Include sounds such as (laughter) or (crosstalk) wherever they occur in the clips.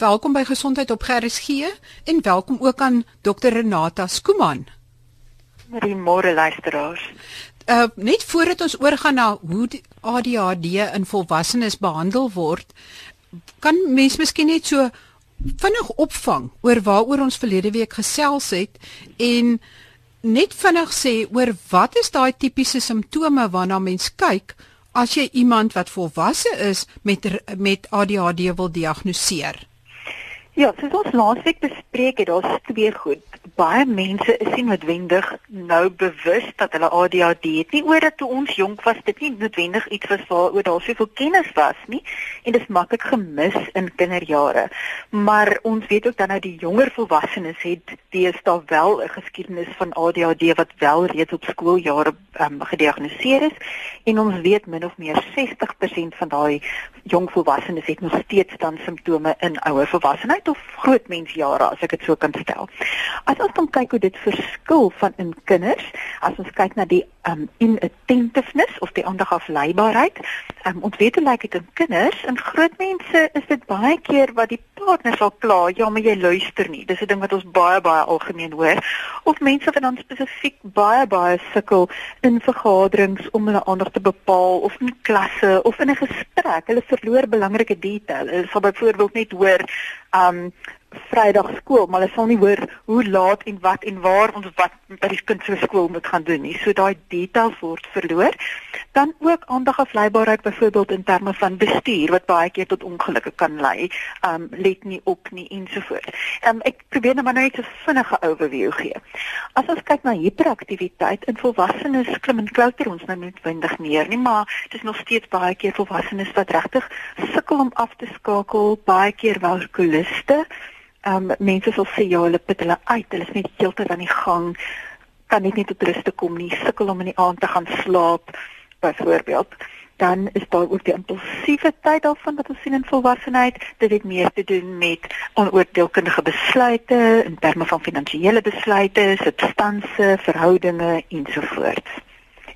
Welkom by Gesondheid op GRSG en welkom ook aan Dr Renata Skuman. Goeiemôre luisteraars. Uh net voordat ons oorgaan na hoe ADHD in volwassenes behandel word, kan mens miskien net so vinnig opvang oor waaroor ons verlede week gesels het en net vinnig sê oor wat is daai tipiese simptome waarna mens kyk as jy iemand wat volwasse is met met ADHD wil diagnoseer. Ja, soos ons laasweek bespreek het, daar's twee goed. Baie mense is nie noodwendig nou bewus dat hulle ADHD het nie, oor dat toe ons jonk was, dit nie noodwendig iets was waaroor daar soveel kennis was nie en dit is maklik gemis in kinderjare. Maar ons weet ook dan nou die jonger volwassenes het deesdae wel 'n geskiedenis van ADHD wat wel reeds op skooljare um, gediagnoseer is en ons weet min of meer 60% van daai jong volwassenes het nog steeds dan simptome in ouer volwassenheid of groot mensjare as ek dit so kan stel. As ons dan kyk hoe dit verskil van in kinders, as ons kyk na die um inattentiveness of die aandagafleibaarheid, um ons weet hoe lyk dit in kinders, in groot mense is dit baie keer wat die partner sal kla, ja, maar jy luister nie. Dis 'n ding wat ons baie baie algemeen hoor. Of mense wat dan spesifiek baie baie sukkel in vergaderings om hulle aandag te bepaal of in klasse of in 'n gesprek. Hulle verloor belangrike detail. Hulle sal byvoorbeeld net hoor um Vrydag skool, maar hulle sal nie hoor hoe laat en wat en waar ons wat by die kind se skool moet gaan doen nie. So daai details word verloor. Dan ook aandag afleibaarheid byvoorbeeld in terme van bestuur wat baie keer tot ongelukke kan lei. Um let nie op nie ensovoorts. Um ek probeer nou maar net 'n vinnige overview gee. As ons kyk na hiperaktiwiteit in volwassenes, klim en klouter ons nou noodwendig neer nie, maar dit is nog steeds baie keer volwassenes wat regtig sukkel om af te skakel, baie keer walkuliste Ehm um, mense sal sê ja, hulle put hulle uit. Hulle is net heeltyd aan die gang. Kan net nie tot rus te kom nie. Sukkel om in die aand te gaan slaap byvoorbeeld. Dan is daar ook die impulsiewe tyd daarvan wat ons sien in volwassenheid. Dit het meer te doen met onoordeelkundige besluite in terme van finansiële besluite, substansie, verhoudinge ensovoorts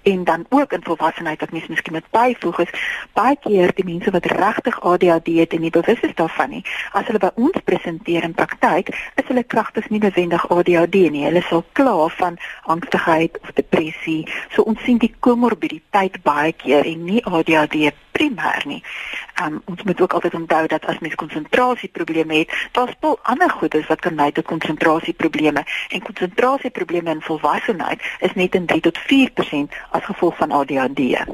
en dan ook in volwassenheid wat mens miskien met byvoeg is baie keer die mense wat regtig ADHD het en nie bewus is daarvan nie as hulle by ons presenteer in praktyk is hulle kragtig nie noodwendig ADHD nie. Hulle sal kla van angstigheid of depressie. So ons sien die komorbiditeit baie keer en nie ADHD primêr nie. Um ons moet ook altyd onthou dat as mens konsentrasieprobleme het, daar's wel ander goedes wat kan lei tot konsentrasieprobleme en konsentrasieprobleme in volwassenheid is net in 3 tot 4% as gevolg van ADHD.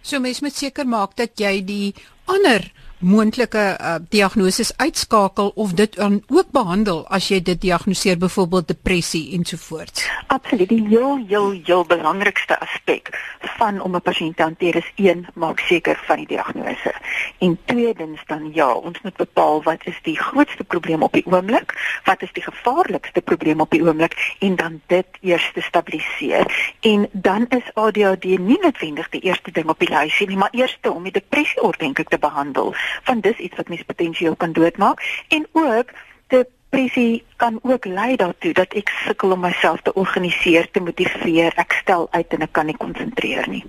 So mens moet seker maak dat jy die ander moontlike uh, diagnoses uitskakel of dit dan ook behandel as jy dit diagnoseer byvoorbeeld depressie ensovoorts. Absoluut. Die heel heel heel belangrikste aspek van om 'n pasiënt te hanteer is een, maak seker van die diagnose. En tweedens dan ja, ons moet bepaal wat is die grootste probleem op die oomblik? Wat is die gevaarlikste probleem op die oomblik en dan dit eers te stabiliseer. En dan is ADHD nie noodwendig die eerste ding op die lysie nie, maar eers om die depressie ordentlik te behandel want dis iets wat mens potensieel kan doodmaak en ook depressie kan ook lei daartoe dat ek sukkel om myself te organiseer, te motiveer, ek stel uit en ek kan nie konsentreer nie.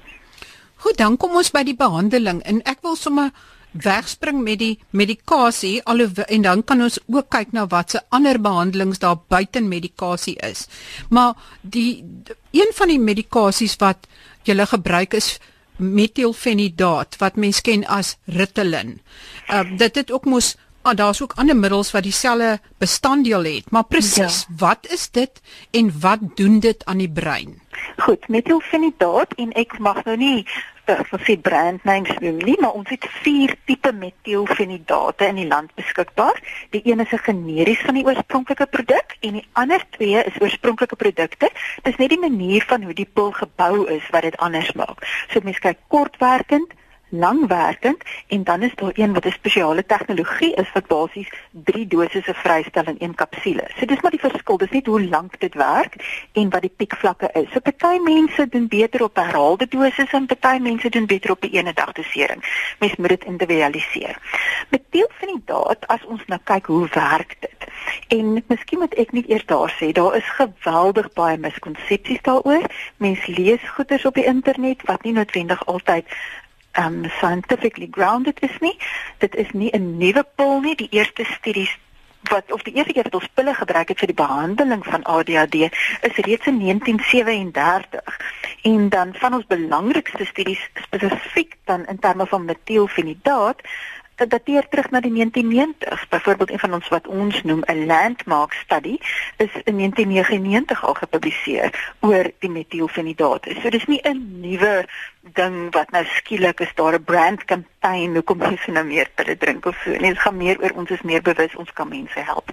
Goed, dan kom ons by die behandeling en ek wil sommer wegspring met die medikasie alhoewel en dan kan ons ook kyk na watse ander behandelings daar buite medikasie is. Maar die een van die medikasies wat jy gebruik is methylphenidaat wat mens ken as Ritalin. Uh dit het ook mos ah, daar's ook ander middels wat dieselfde bestanddeel het, maar presies, ja. wat is dit en wat doen dit aan die brein? Goed, methylphenidaat en ek mag nou nie vir sê brand names nie, maar ons het vier tipe metielfenidate in die land beskikbaar. Die een is 'n generies van die oorspronklike produk en die ander twee is oorspronklike produkte. Dit is net die manier van hoe die pil gebou is wat dit anders maak. So mense kyk kortwerkend, langwerkend en dan is daar een wat 'n spesiale tegnologie is wat basies 3 dosisse vrystel in een kapsule. So dis maar die verskil, dis net hoe lank dit werk en wat die piekvlakke is. So party mense doen beter op herhaalde dosisse en party mense doen beter op 'n ene dag dosering. Mens moet dit individualiseer. Met deel van die daad as ons nou kyk hoe werk dit. En miskien moet ek net eers daar sê, daar is geweldig baie miskonsepsies daaroor. Mense lees goeders op die internet wat nie noodwendig altyd um scientifically grounded is nie. Dit is nie 'n nuwe pil nie. Die eerste studies wat of die eerste keer wat ons pille gebruik het vir die behandeling van ADHD is reeds in 1937 en dan van ons belangrikste studies spesifiek dan in terme van metielfenidaat dit dateer terug na die 1990s. Byvoorbeeld een van ons wat ons noem 'n landmark study is in 1999 al gepubliseer oor die metielfenidaat. So dis nie 'n nuwe ding wat nou skielik is daar 'n brand campaign hoekom mense nou meer pille drink of so. Nee, dit gaan meer oor ons is meer bewus ons kan mense help.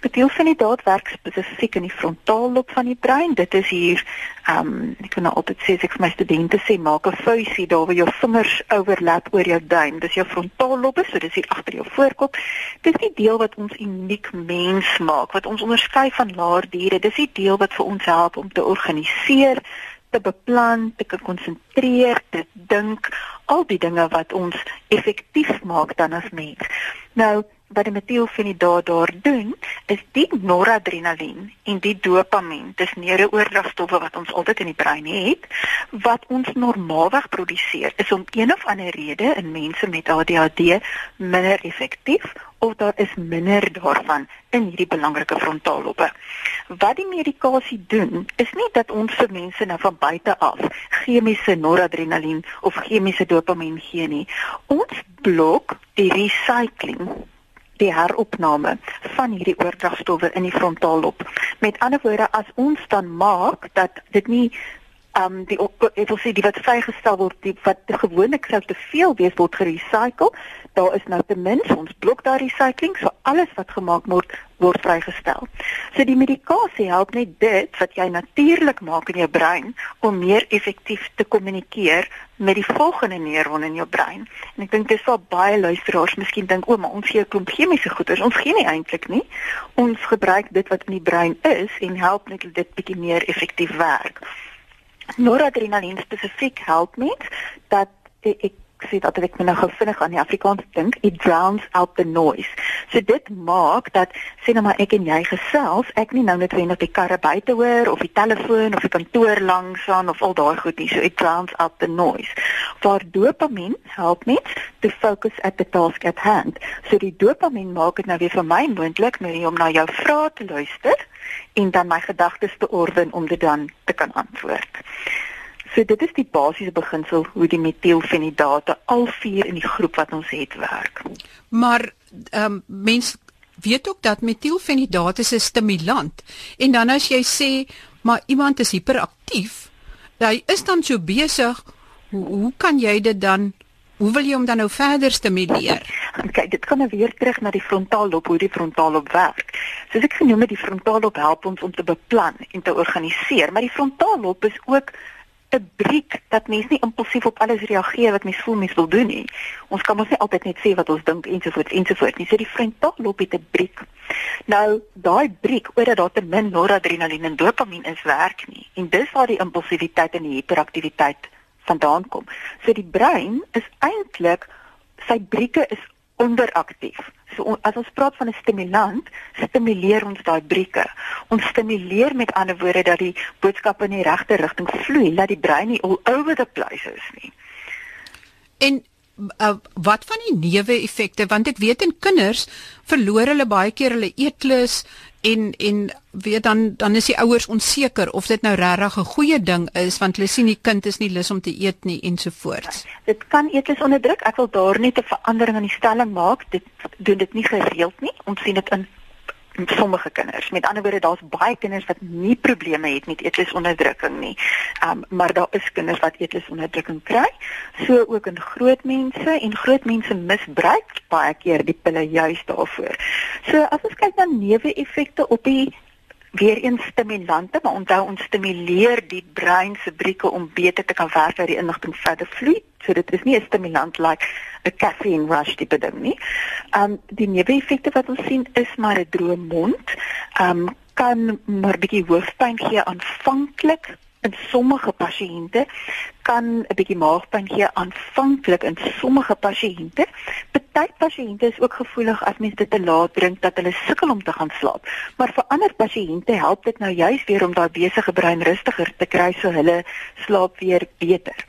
Metielfenidaat werk spesifiek in die frontaallob van die brein. Dit is hier ehm um, ek kan nou altyd sê ek vir my studente sê maak 'n vuisie daar waar jou vingers overlap oor jou duim. Dis jou frontaallobe, so dis hier agter jou voorkop. Dis die deel wat ons uniek mens maak, wat ons onderskei van laer diere. Dis die deel wat vir ons help om te organiseer te beplan, te konsentreer, te dink, al die dinge wat ons effektief maak dan as mens. Nou, wat die metielfenidaat daar doen, is die noradrenalien en die dopamien, dis neurooordragstowwe wat ons altyd in die brein het, wat ons normaalweg produseer, is om een of ander rede in mense met ADHD minder effektief of daar is minder daarvan in hierdie belangrike frontaallobe. Wat die medikasie doen, is nie dat ons vir mense nou van buite af chemiese noradrenalien of chemiese dopamien gee nie. Ons blok die recycling die heropname van hierdie oordragstowwe in die frontaallob. Met ander woorde, as ons dan maak dat dit nie um die ek wil sê die wat vrygestel word die wat gewoonlik sou te veel wees word gerecycle. Daar is nou ten minste ons blok daar recycling so alles wat gemaak word word vrygestel. So die medikasie help net dit wat jy natuurlik maak in jou brein om meer effektief te kommunikeer met die volgende neuron in jou brein. En ek dink dis waar baie luisteraars miskien dink o maar ons gee 'n klomp chemiese goeders. Ons gee nie eintlik nie. Ons gebruik dit wat in die brein is en help net dit bietjie meer effektief werk Noradrenalien spesifiek help met dat ek, ek sê dat ek nou gou vinnig aan die Afrikaans dink, it drowns out the noise. So dit maak dat sê nou maar ek en jy gesels, ek nie nou net wen op die karre buite hoor of die telefoon of die kantoor langs aan of al daai goed nie. So it drowns out the noise. Waar dopamien help met to focus at the task at hand. So die dopamien maak dit nou weer vir my moontlik om na jou vrae te luister en dan my gedagtes te orden om dit dan te kan antwoord. So dit is die basiese beginsel hoe die metielfenidate al vier in die groep wat ons het werk. Maar ehm um, mense weet ook dat metielfenidate 'n stimulant en dan as jy sê maar iemand is hiperaktief, hy is dan so besig, hoe, hoe kan jy dit dan Hoe wil jy hom dan nou verder stimuleer? (laughs) Kyk, dit gaan nou weer terug na die frontaallob, hoe die frontaallob werk. Soos ek genoem het, die frontaallob help ons om te beplan en te organiseer, maar die frontaallob is ook 'n briek dat mens nie impulsief op alles reageer wat mens voel mens wil doen nie. Ons kan mos nie altyd net sê wat ons dink ensovoorts ensovoorts nie. So die frontaallob het 'n briek. Nou, daai briek, omdat daar te min noradrenalien en dopamien is, werk nie. En dis waar die impulsiwiteit en die hiperaktiwiteit vandaan kom. So die brein is eintlik sy brieke is onderaktief. So as ons praat van 'n stimulant, stimuleer ons daai brieke. Ons stimuleer met ander woorde dat die boodskappe in die regte rigting vloei, dat die brein nie all over the place is nie. En uh, wat van die neeweffekte want ek weet in kinders verloor hulle baie keer hulle eetlus en en weet dan dan is die ouers onseker of dit nou regtig 'n goeie ding is want hulle sien die kind is nie lus om te eet nie ensovoorts. Dit kan eetlus onderdruk. Ek wil daar net 'n verandering in die stelling maak. Dit doen dit nie gereeld nie. Ons sien dit in sommige kinders. Met ander woorde, daar's baie kinders wat nie probleme het met eetlusonderdrukking nie. Um maar daar is kinders wat eetlusonderdrukking kry. So ook in groot mense en groot mense misbruik baie keer die pille juis daarvoor. So as ons kyk na neeweffekte op die weer een stimulante, maar onthou ons stimuleer die brein se brieke om beter te kan werk dat die inligting verder vloei. So dit is nie 'n stimulant like 'n caffeine rush tipe ding nie. Um die neeweffekte wat ons sien is maar 'n droë mond. Um kan maar bietjie hoofpyn gee aanvanklik in sommige pasiënte kan 'n bietjie maagpyn gee aanvanklik in sommige pasiënte. Party pasiënte is ook gevoelig as mens dit te laat drink dat hulle sukkel om te gaan slaap. Maar vir ander pasiënte help dit nou juis weer om daai besige brein rustiger te kry so hulle slaap weer beter.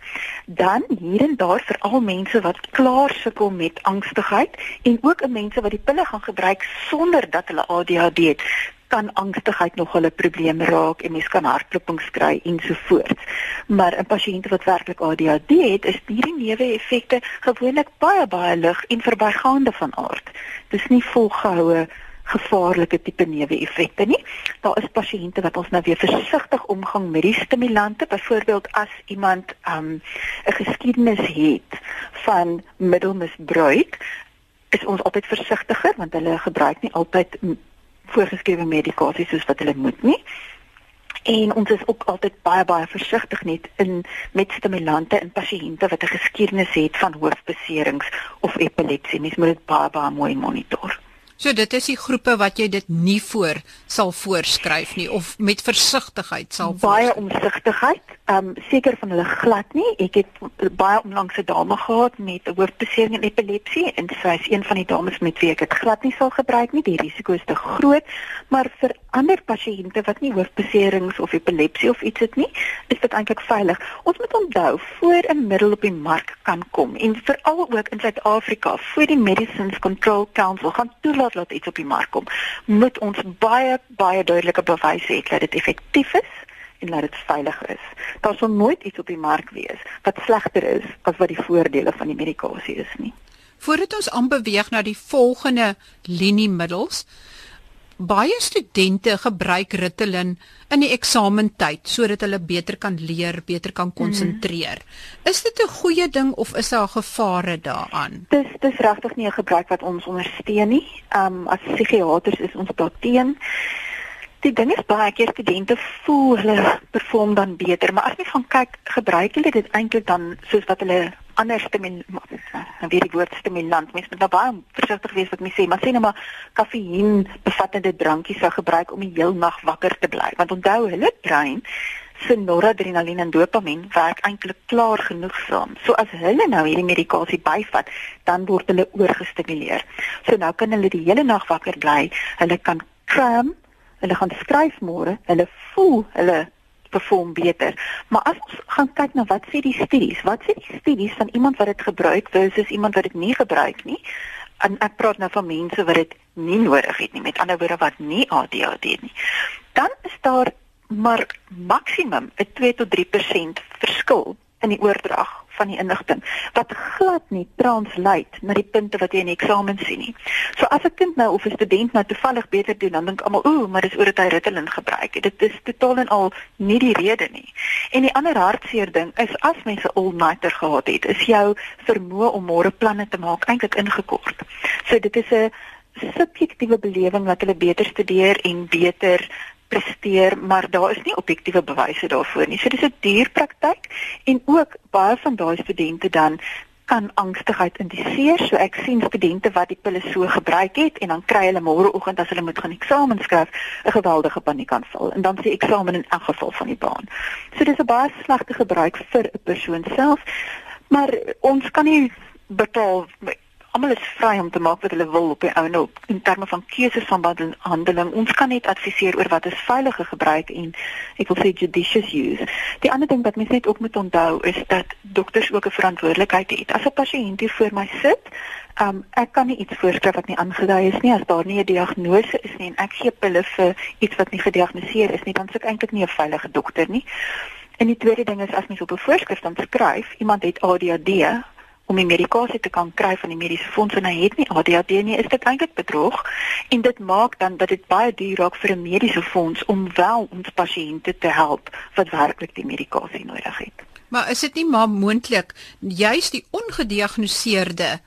Dan hier en daar vir al mense wat klaar sukkel met angstigheid en ook 'n mense wat die pille gaan gebruik sonder dat hulle ADHD het kan angstigheid nog 'n probleem raak en mens kan hartklopings kry ensovoorts. Maar 'n pasiënt wat werklik ADHD het, is hierdie neeweffekte gewoonlik baie baie lig en verbygaande van aard. Dis nie volgehoue gevaarlike tipe neeweffekte nie. Daar is pasiënte wat ons nou weer versigtig omgang met die stimulante, byvoorbeeld as iemand um, 'n um, geskiedenis het van middelmisbruik, is ons altyd versigtiger want hulle gebruik nie altyd voorgeskrewe medikasie soos wat hulle moet nie. En ons is ook altyd baie baie versigtig net in met stimulante in pasiënte wat 'n geskiedenis het van hoofbeserings of epilepsie. Mens moet dit baie baie mooi monitor. So dit is die groepe wat jy dit nie voor sal voorskryf nie of met versigtigheid sal baie omsigtigheid. Ehm um, seker van hulle glad nie. Ek het baie onlangs 'n dame gehad met 'n hoofbesering en epilepsie en sy is een van die dames met wie ek dit glad nie sal gebruik nie. Die risiko is te groot, maar vir ander pasiënte wat nie hoofbeserings of epilepsie of iets het nie, is dit eintlik veilig. Ons moet onthou voor 'n middel op die mark kan kom en veral ook in Suid-Afrika, voor die Medicines Control Council gaan toelaat toelaat dat iets op die mark kom, moet ons baie baie duidelike bewyse hê dat dit effektief is en dat dit veilig is. Daar sal nooit iets op die mark wees wat slegter is as wat die voordele van die medikasie is nie. Voordat ons aanbeweeg na die volgende liniemiddels, baie studente gebruik Ritalin in die eksamentyd sodat hulle beter kan leer, beter kan konsentreer. Mm. Is dit 'n goeie ding of is daar gevare daaraan? Dis dis regtig nie 'n gebruik wat ons ondersteun nie. Um as psigiaters is ons daarteen. Die ding is baie keer studente voel hulle perform dan beter, maar as jy gaan kyk, gebruik hulle dit eintlik dan soos wat hulle ander stimulant, weer die woord stimulant. Mens moet nou baie versigtig wees wat mens sê, maar sê nou maar kafeïen bevattende drankies sou gebruik om die heel nag wakker te bly. Want onthou, hulle brein se noradrenalien en dopamien werk eintlik klaar genoeg saam. So as hulle nou hierdie medikasie byvat, dan word hulle oorgestimuleer. So nou kan hulle die hele nag wakker bly. Hulle kan kram, hulle gaan skryf môre, hulle voel hulle perform beter. Maar as ons gaan kyk na wat sê die studies, wat sê die studies van iemand wat dit gebruik versus iemand wat dit nie gebruik nie? En ek praat nou van mense wat dit nie nodig het nie, met ander woorde wat nie ADHD het nie. Dan is daar maar maksimum 'n 2 tot 3% verskil in die oordrag van die inligting wat glad nie translate na die punte wat jy in die eksamen sien nie. So as 'n kind nou of 'n student nou toevallig beter doen, dan dink almal, "Ooh, maar dis oor dat hy Ritalin gebruik." Dit is totaal en al nie die rede nie. En die ander hartseer ding is as mense all-nighter gehad het, is jou vermoë om môre planne te maak eintlik ingekort. So dit is 'n subjektiewe belewing wat hulle beter studeer en beter presteer, maar daar is nie objektiewe bewyse daarvoor nie. So dis 'n duur praktyk en ook baie van daai studente dan kan angstigheid indiseer. So ek sien studente wat die pille so gebruik het en dan kry hulle môreoggend as hulle moet gaan eksamen skryf 'n geweldige paniekaanval en dan sê eksamen in elk geval van die baan. So dis 'n baie slegte gebruik vir 'n persoon self. Maar ons kan nie betaal almal is vry om te maak wat hulle wil op die ou nou in terme van keuses van behandeling. Ons kan net adviseer oor wat is veilige gebruik en ek wil sê judicious use. Die ander ding wat mense net ook moet onthou is dat dokters ook 'n verantwoordelikheid het. As 'n pasiënt hier voor my sit, um, ek kan nie iets voorskryf wat nie aangedui is nie as daar nie 'n diagnose is nie en ek gee pille vir iets wat nie gediagnoseer is nie, dan suk eintlik nie 'n veilige dokter nie. En die tweede ding is as mens op 'n voorskrif dan skryf, iemand het ADHD, om die medikasie te kan kry van die mediese fonds en hy het nie ADHD nie, is dit eintlik bedrog en dit maak dan dat dit baie duur raak vir 'n mediese fonds om wel ons pasiënte te help wat werklik die medikasie nodig het. Maar is dit nie maar moontlik juist die ongediagnoseerde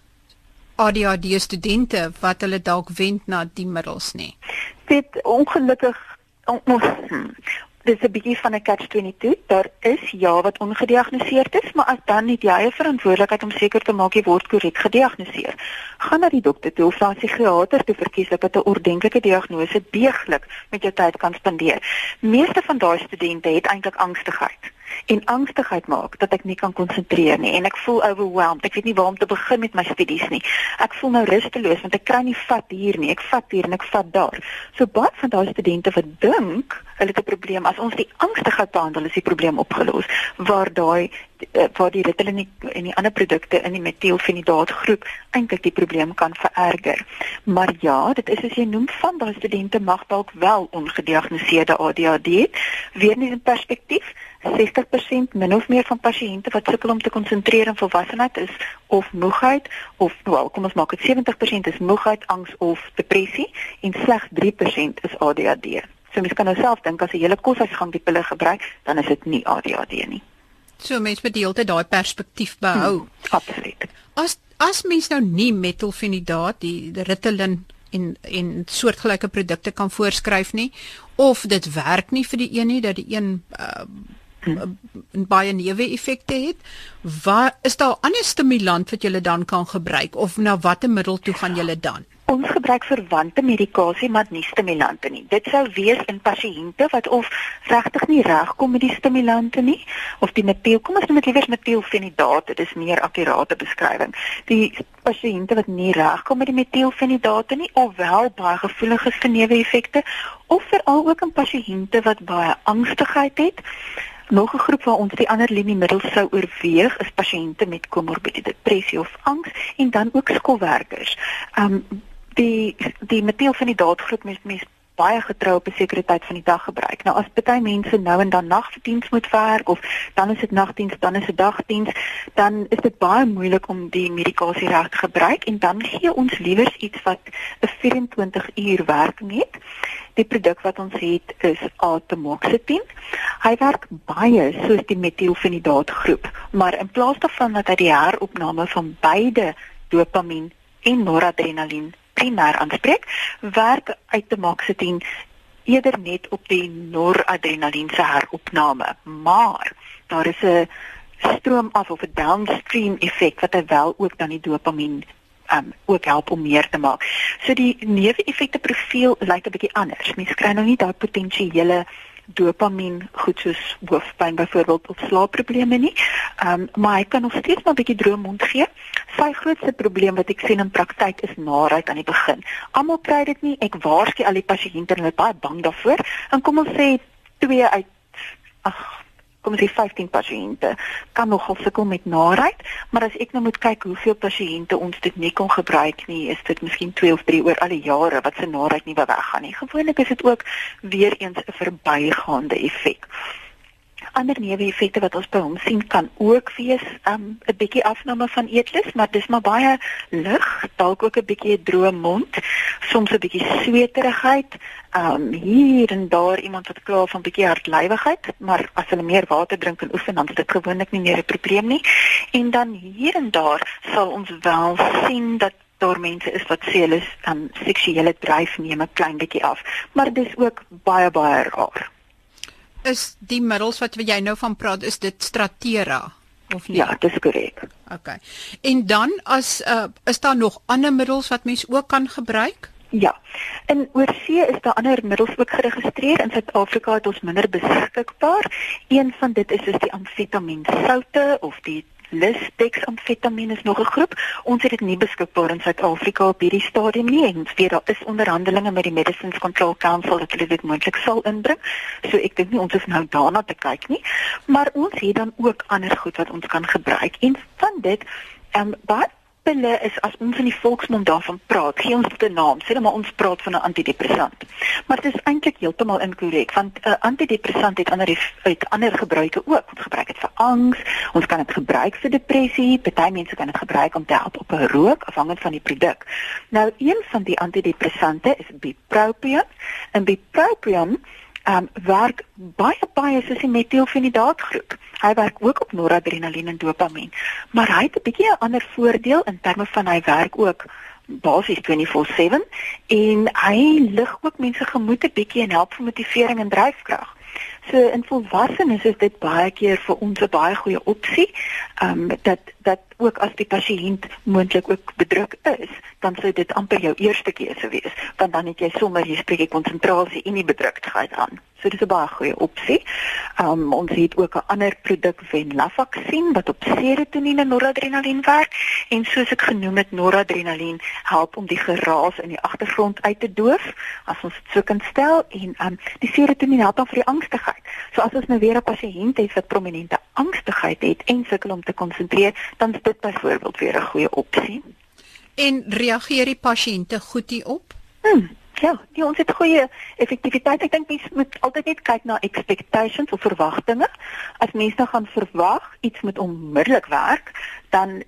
ADHD studente wat hulle dalk wend na die middels nie? Dit ongelukkig on, on, hm, dis 'n bietjie van 'n catch-22. Daar is ja wat ongediagnoseerd is, maar as dan nie jy eie verantwoordelikheid om seker te maak jy word korrek gediagnoseer. Gaan na die dokter toe of na 'n psigiater toe verkieslik dat 'n ordentlike diagnose deeglik met jou tyd kan spandeer. Meeste van daai studente het eintlik angstigheid en angstigheid maak dat ek nie kan konsentreer nie en ek voel overwhelmed. Ek weet nie waar om te begin met my studies nie. Ek voel nou rusteloos want ek kry nie vat hier nie. Ek vat hier en ek vat daar. So baie van daai studente wat dink hulle het 'n probleem as ons die angstigheid behandel is die probleem opgelos waar daai eh, waar die Ritalin en die ander produkte in die metielfenidaat groep eintlik die probleem kan vererger. Maar ja, dit is as jy noem van daai studente mag dalk wel ongediagnoseerde ADHD weer nie in perspektief 60% min of meer van pasiënte wat sukkel om te konsentreer in volwassenheid is of moegheid of wel kom ons maak dit 70% is moegheid, angs of depressie en slegs 3% is ADHD. So mens kan nou self dink as jy hele koshuisgang die pille gebruik, dan is dit nie ADHD nie. So mens moet die hele tyd daai perspektief behou. Hmm, absoluut. As as mens nou nie metilfenidaat, die, die Ritalin en en soortgelyke produkte kan voorskryf nie of dit werk nie vir die een nie dat die een uh. Baie neeweffekte het. Waar is daar ander stimulant wat jy dan kan gebruik of na watter middel toe gaan jy dan? Ons gebruik verwante medikasie maar nie stimulante nie. Dit sou wees in pasiënte wat of regtig nie regkom met die stimulante nie of die metiel, kom ons noem dit liewer metielfenidaat, dit is meer akkurate beskrywing. Die pasiënte wat nie regkom met die metielfenidaat nie of wel baie gevoelig is vir neeweffekte of veral ook in pasiënte wat baie angstigheid het Nog 'n groep waar ons die ander liniemiddels sou oorweeg is pasiënte met komorbide depressie of angs en dan ook skoolwerkers. Um die die metiel van die daadgroep mes mes baie getrou op 'n sekere tyd van die dag gebruik. Nou as baie mense nou en dan nagdiens moet werk of dan is dit nagdiens, dan is dit dagdiens, dan is dit baie moeilik om die medikasie reg te gebruik en dan gee ons liewer iets wat 'n 24 uur werking het. Die produk wat ons het is Atomoxetin. Hy werk baie soos die metielfenidaat groep, maar in plaas daarvan dat hy die heropname van beide dopamien en noradrenalien primêr aanspreek, werk Atomoxetin eerder net op die noradrenalien se heropname. Maar daar is 'n stroom af of 'n downstream effek wat wel ook dan die dopamien um ook help om meer te maak. So die neeweffekte profiel lyk 'n bietjie anders. Mense kry nou nie daai potensiële dopamien goed soos hoofpyn byvoorbeeld of slaapprobleme nie. Um maar hy kan nog steeds maar 'n bietjie droom mond gee. Sy grootste probleem wat ek sien in praktyk is naait aan die begin. Almal kry dit nie. Ek waarsku al die pasiënte en hulle is baie bang daarvoor. En kom ons sê 2 uit ag kom ons sê 15 pasiënte kan nogal sukkel met naait, maar as ek nou moet kyk hoeveel pasiënte ons dit nie kon gebruik nie, is dit miskien 2 of 3 oor al die jare wat se naait nie weggaan nie. Gewoonlik is dit ook weer eens 'n verbygaande effek ander neeweffekte wat ons by hom sien kan ook wees um, 'n um, bietjie afname van eetlus, maar dis maar baie lig, dalk ook 'n bietjie 'n droë mond, soms 'n bietjie sweterigheid, um hier en daar iemand wat kla van bietjie hartlywigheid, maar as hulle meer water drink en oefen dan is dit gewoonlik nie meer 'n probleem nie. En dan hier en daar sal ons wel sien dat daar mense is wat sê hulle is um seksuele dryf neem 'n klein bietjie af, maar dis ook baie baie rar is die middels wat jy nou van praat is dit Stratera of nie? Ja, dis korrek. OK. En dan as uh, is daar nog ander middels wat mens ook kan gebruik? Ja. In oorsee is daar ander middels ook geregistreer. In Suid-Afrika het ons minder beskikbaar. Een van dit is is die amfetamiensoute of die Lisdexamfetamine is nog 'n groep. Ons het dit nie beskikbaar in Suid-Afrika op hierdie stadium nie en weet daar is onderhandelinge met die Medicines Control Council dat hulle dit moontlik sal inbring. So ek dink nie ons hoef nou daarna te kyk nie, maar ons het dan ook ander goed wat ons kan gebruik. En van dit ehm um, wat pille is as ons in die volksmond daarvan praat, gee ons dit 'n naam. Sê dan maar ons praat van 'n antidepressant. Maar dit is eintlik heeltemal inkorrek want 'n uh, antidepressant het ander uit ander gebruike ook. Ons gebruik dit vir angs, ons kan dit gebruik vir depressie, party mense kan dit gebruik om te help op 'n rook afhangend van die produk. Nou een van die antidepressante is bupropion. En bupropion um, werk baie baie soos die metielfenidaat groep. Hy werk ook op noradrenalien en dopamien, maar hy het 'n bietjie 'n ander voordeel in terme van hy werk ook basies 24/7 en hy lig ook mense gemoed 'n bietjie en help vir motivering en dryfkrag. So in volwassenes is dit baie keer vir ons 'n baie goeie opsie. Ehm um, dat dat ook as die pasiënt moontlik ook bedruk is, dan sou dit amper jou eerste keuse wees, want dan het jy sommer jy spreek konsentrasie en nie bedruktheid aan. So dis 'n baie goeie opsie. Um ons het ook 'n ander produk Venlafaxine wat op serotonien en noradrenalien werk en soos ek genoem het noradrenalien help om die geraas in die agtergrond uit te doof as ons dit so kan stel en um die serotonien help dan vir die angstigheid. So as ons nou weer 'n pasiënt het wat prominente angstigheid het en sukkel om te konsentreer, dan is dit byvoorbeeld weer 'n goeie opsie. En reageer die pasiënte goed hierop? Hmm. Ja, die ons het goeie effektiwiteit. Ek dink mens moet altyd net kyk na expectations of verwagtinge. As mense nou gaan verwag iets moet onmiddellik werk, dan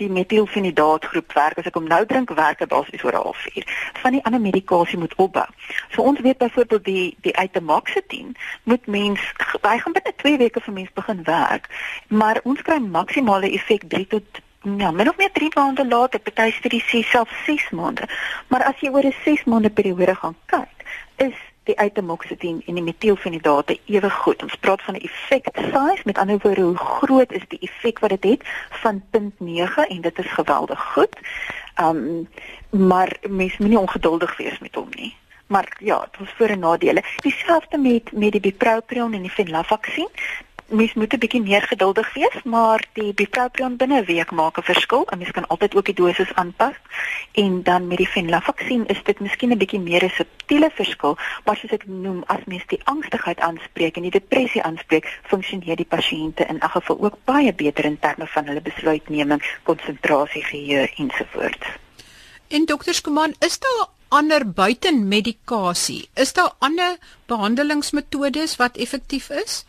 die metielfenidaat groep werk as ek hom nou drink werk dit basies oor 'n halfuur. Van die ander medikasie moet opbou. So ons weet byvoorbeeld die die itemoxetine moet mens hy gaan binne 2 weke vir mens begin werk, maar ons kry maksimale effek 3 tot ja, min of meer 3 maande later, party studies sê self 6 maande. Maar as jy oor 'n 6 maande periode gaan kyk, is die itemoxetine en die metielfenidate ewe goed. Ons praat van 'n effect size, met ander woorde, hoe groot is die effek wat dit het, het van 0.9 en dit is geweldig goed. Um maar mens moenie ongeduldig wees met hom nie. Maar ja, dit was voor en nadele. Dieselfde met met die bupropion en die venlafaxine mens moet 'n bietjie meer geduldig wees, maar die bupropion binne 'n week maak 'n verskil. 'n Mens kan altyd ook die dosis aanpas. En dan met die venlafaxine is dit miskien 'n bietjie meer 'n subtiele verskil, maar soos ek noem, as mens die angstigheid aanspreek en die depressie aanspreek, funksioneer die pasiënte in elk geval ook baie beter in terme van hulle besluitneming, konsentrasie, geheue ensovoorts. En dokter Skuman, is daar ander buiten medikasie? Is daar ander behandelingsmetodes wat effektief is?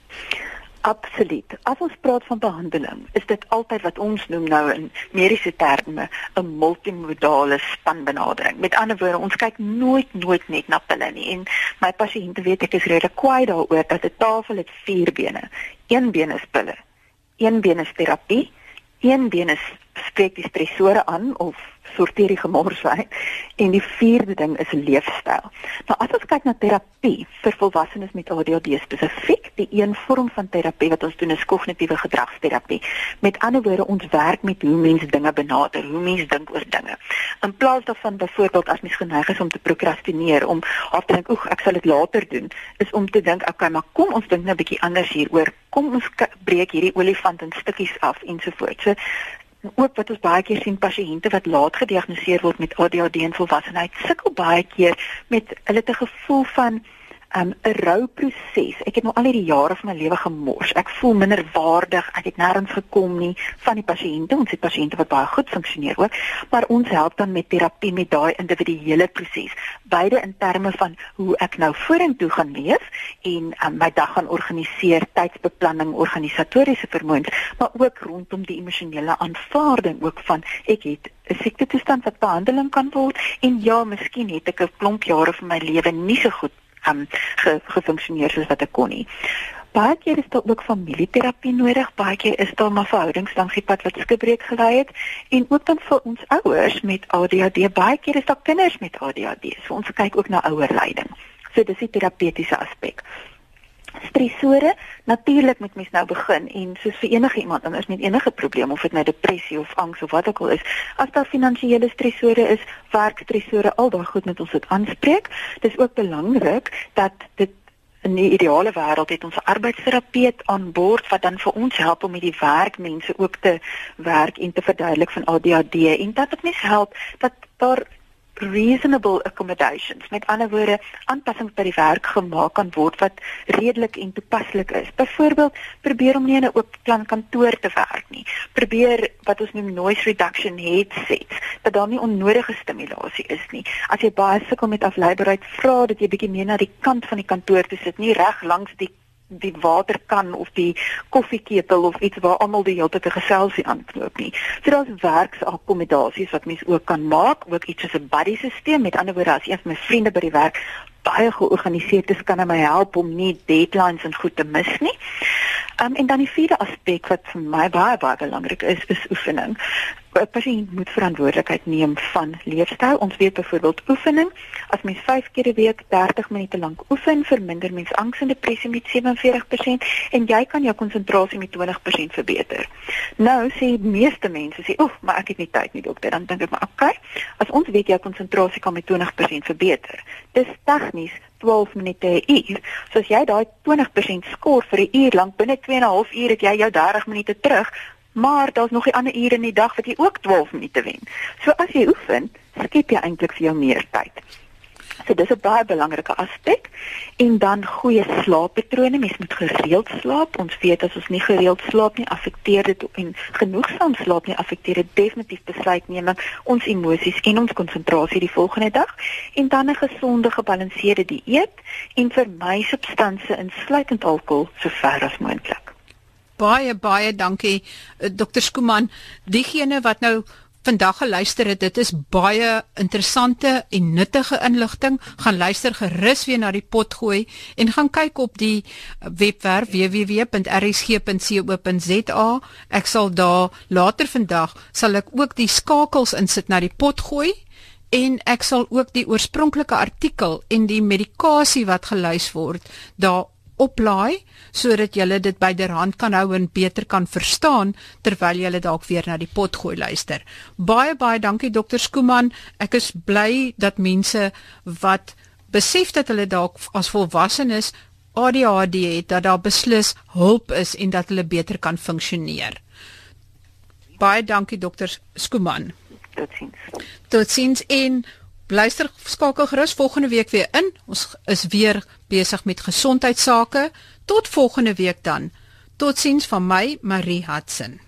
Absoluut. As ons praat van behandeling, is dit altyd wat ons noem nou in mediese terme 'n multimodale spanbenadering. Met ander woorde, ons kyk nooit nooit net na pille nie. En my pasiënte weet ek is redelik kwaai daaroor dat 'n tafel het vier bene. Een been is pille. Een been is terapie. Een been is spreek die stresore aan of sorteer die gemors uit en die vierde ding is leefstyl. Nou as ons kyk na terapie vir volwassenes met ADHD spesifiek, die een vorm van terapie wat ons doen is kognitiewe gedragsterapie. Met ander woorde, ons werk met hoe mense dinge benader, hoe mense dink oor dinge. In plaas daarvan byvoorbeeld as mens geneig is om te prokrastineer, om af te dink, "Oeg, ek sal dit later doen," is om te dink, "Oké, okay, maar kom ons dink nou 'n bietjie anders hieroor. Kom ons breek hierdie olifant in stukkies af ensovoorts." So ook wat ons baie keer sien pasiënte wat laat gediagnoseer word met ADHD in volwassenheid sukkel baie keer met hulle te gevoel van um, 'n rouproses. Ek het nou al hierdie jare van my lewe gemors. Ek voel minder waardig. Ek het nêrens gekom nie van die pasiënte. Ons het pasiënte wat baie goed funksioneer ook, maar ons help dan met terapie met daai individuele proses. Beide in terme van hoe ek nou vorentoe gaan leef en um, my dag gaan organiseer, tydsbeplanning, organisatoriese vermoëns, maar ook rondom die emosionele aanvaarding ook van ek het 'n siekte toestand wat behandeling kan word en ja, miskien het ek 'n klomp jare van my lewe nie so goed um, ge, gefunksioneer soos wat ek kon nie. Baie keer is daar ook familieterapie nodig, baie keer is daar maar verhoudings langs die pad wat skibreek gelei het en ook dan vir ons ouers met ADHD, baie keer is daar kinders met ADHD. So ons kyk ook na ouerleiding. So dis die terapeutiese aspek stresore natuurlik moet mens nou begin en soos vir enige iemand anders met enige probleem of dit nou depressie of angs of wat ook al is. As daar finansiële stresore is werkstresore al daai goed moet ons dit aanspreek. Dis ook belangrik dat dit in die ideale wêreld het ons 'n arbeidsterapeut aan boord wat dan vir ons help om met die werkmense ook te werk en te verduidelik van ADHD en dat dit mens help dat daar reasonable accommodations. Met ander woorde, aanpassings by die werk gemaak kan word wat redelik en toepaslik is. Byvoorbeeld, probeer om nie in 'n oop plan kantoor te werk nie. Probeer wat ons noem noise reduction headsets, dat daar nie onnodige stimulasie is nie. As jy baie sukkel met afleibaarheid, vra dat jy bietjie meer na die kant van die kantoor toe sit, nie reg langs die die waterkan of die koffieketel of iets waar almal die hele tyd 'n geselsie aanknoop nie. So daar's werksakkommodasies wat mens ook kan maak, ook iets soos 'n buddy stelsel. Met ander woorde, as een van my vriende by die werk baie georganiseerd is, kan hy my help om nie deadlines en goed te mis nie. Um, en dan die vierde aspek wat vir my baie baie belangrik is, is oefening. 'n pasiënt moet verantwoordelikheid neem van leefstyl. Ons weet byvoorbeeld oefening, as mens 5 keer 'n week 30 minute lank oefen, verminder mens angs en depressie met 47% en jy kan jou konsentrasie met 20% verbeter. Nou sê die meeste mense sê, "Oef, maar ek het nie tyd nie, dokter." Dan dink ek maar, "Oké, okay, as ons weet jou konsentrasie kan met 20% verbeter, dis tegnies 12 minute 'n uur. So as jy daai 20% skoor vir 'n uur lank binne 2 en 'n half uur het jy jou 30 minute terug, maar daar's nog 'n ander ure in die dag wat jy ook 12 minute wen. So as jy oefen, skep jy eintlik vir jou meer tyd. So dis 'n baie belangrike aspek en dan goeie slaappatrone. Mens moet gereeld slaap. Ons weet as ons nie gereeld slaap nie, affekteer dit en genoegsaam slaap nie affekteer dit definitief besluitneming, ons emosies en ons konsentrasie die volgende dag. En dan 'n gesonde, gebalanseerde dieet en vermy substansies insluitend alkohol so ver as moontlik baie baie dankie eh, Dr. Skuman. Diegene wat nou vandag geluister het, dit is baie interessante en nuttige inligting. Gaan luister gerus weer na die pot gooi en gaan kyk op die webwerf www.rsg.co.za. Ek sal daar later vandag sal ek ook die skakels insit na die pot gooi en ek sal ook die oorspronklike artikel en die medikasie wat gelys word daar oplaai sodat jy dit byderhand kan hou en beter kan verstaan terwyl jy dalk weer na die pot gooi luister. Baie baie dankie dokter Skooman. Ek is bly dat mense wat besef dat hulle dalk as volwassenes ADHD het dat daar beslis hulp is en dat hulle beter kan funksioneer. Baie dankie dokter Skooman. Totsiens. Totsiens en Luister skakel gerus volgende week weer in. Ons is weer besig met gesondheidsake. Tot volgende week dan. Totsiens van my Marie Hudson.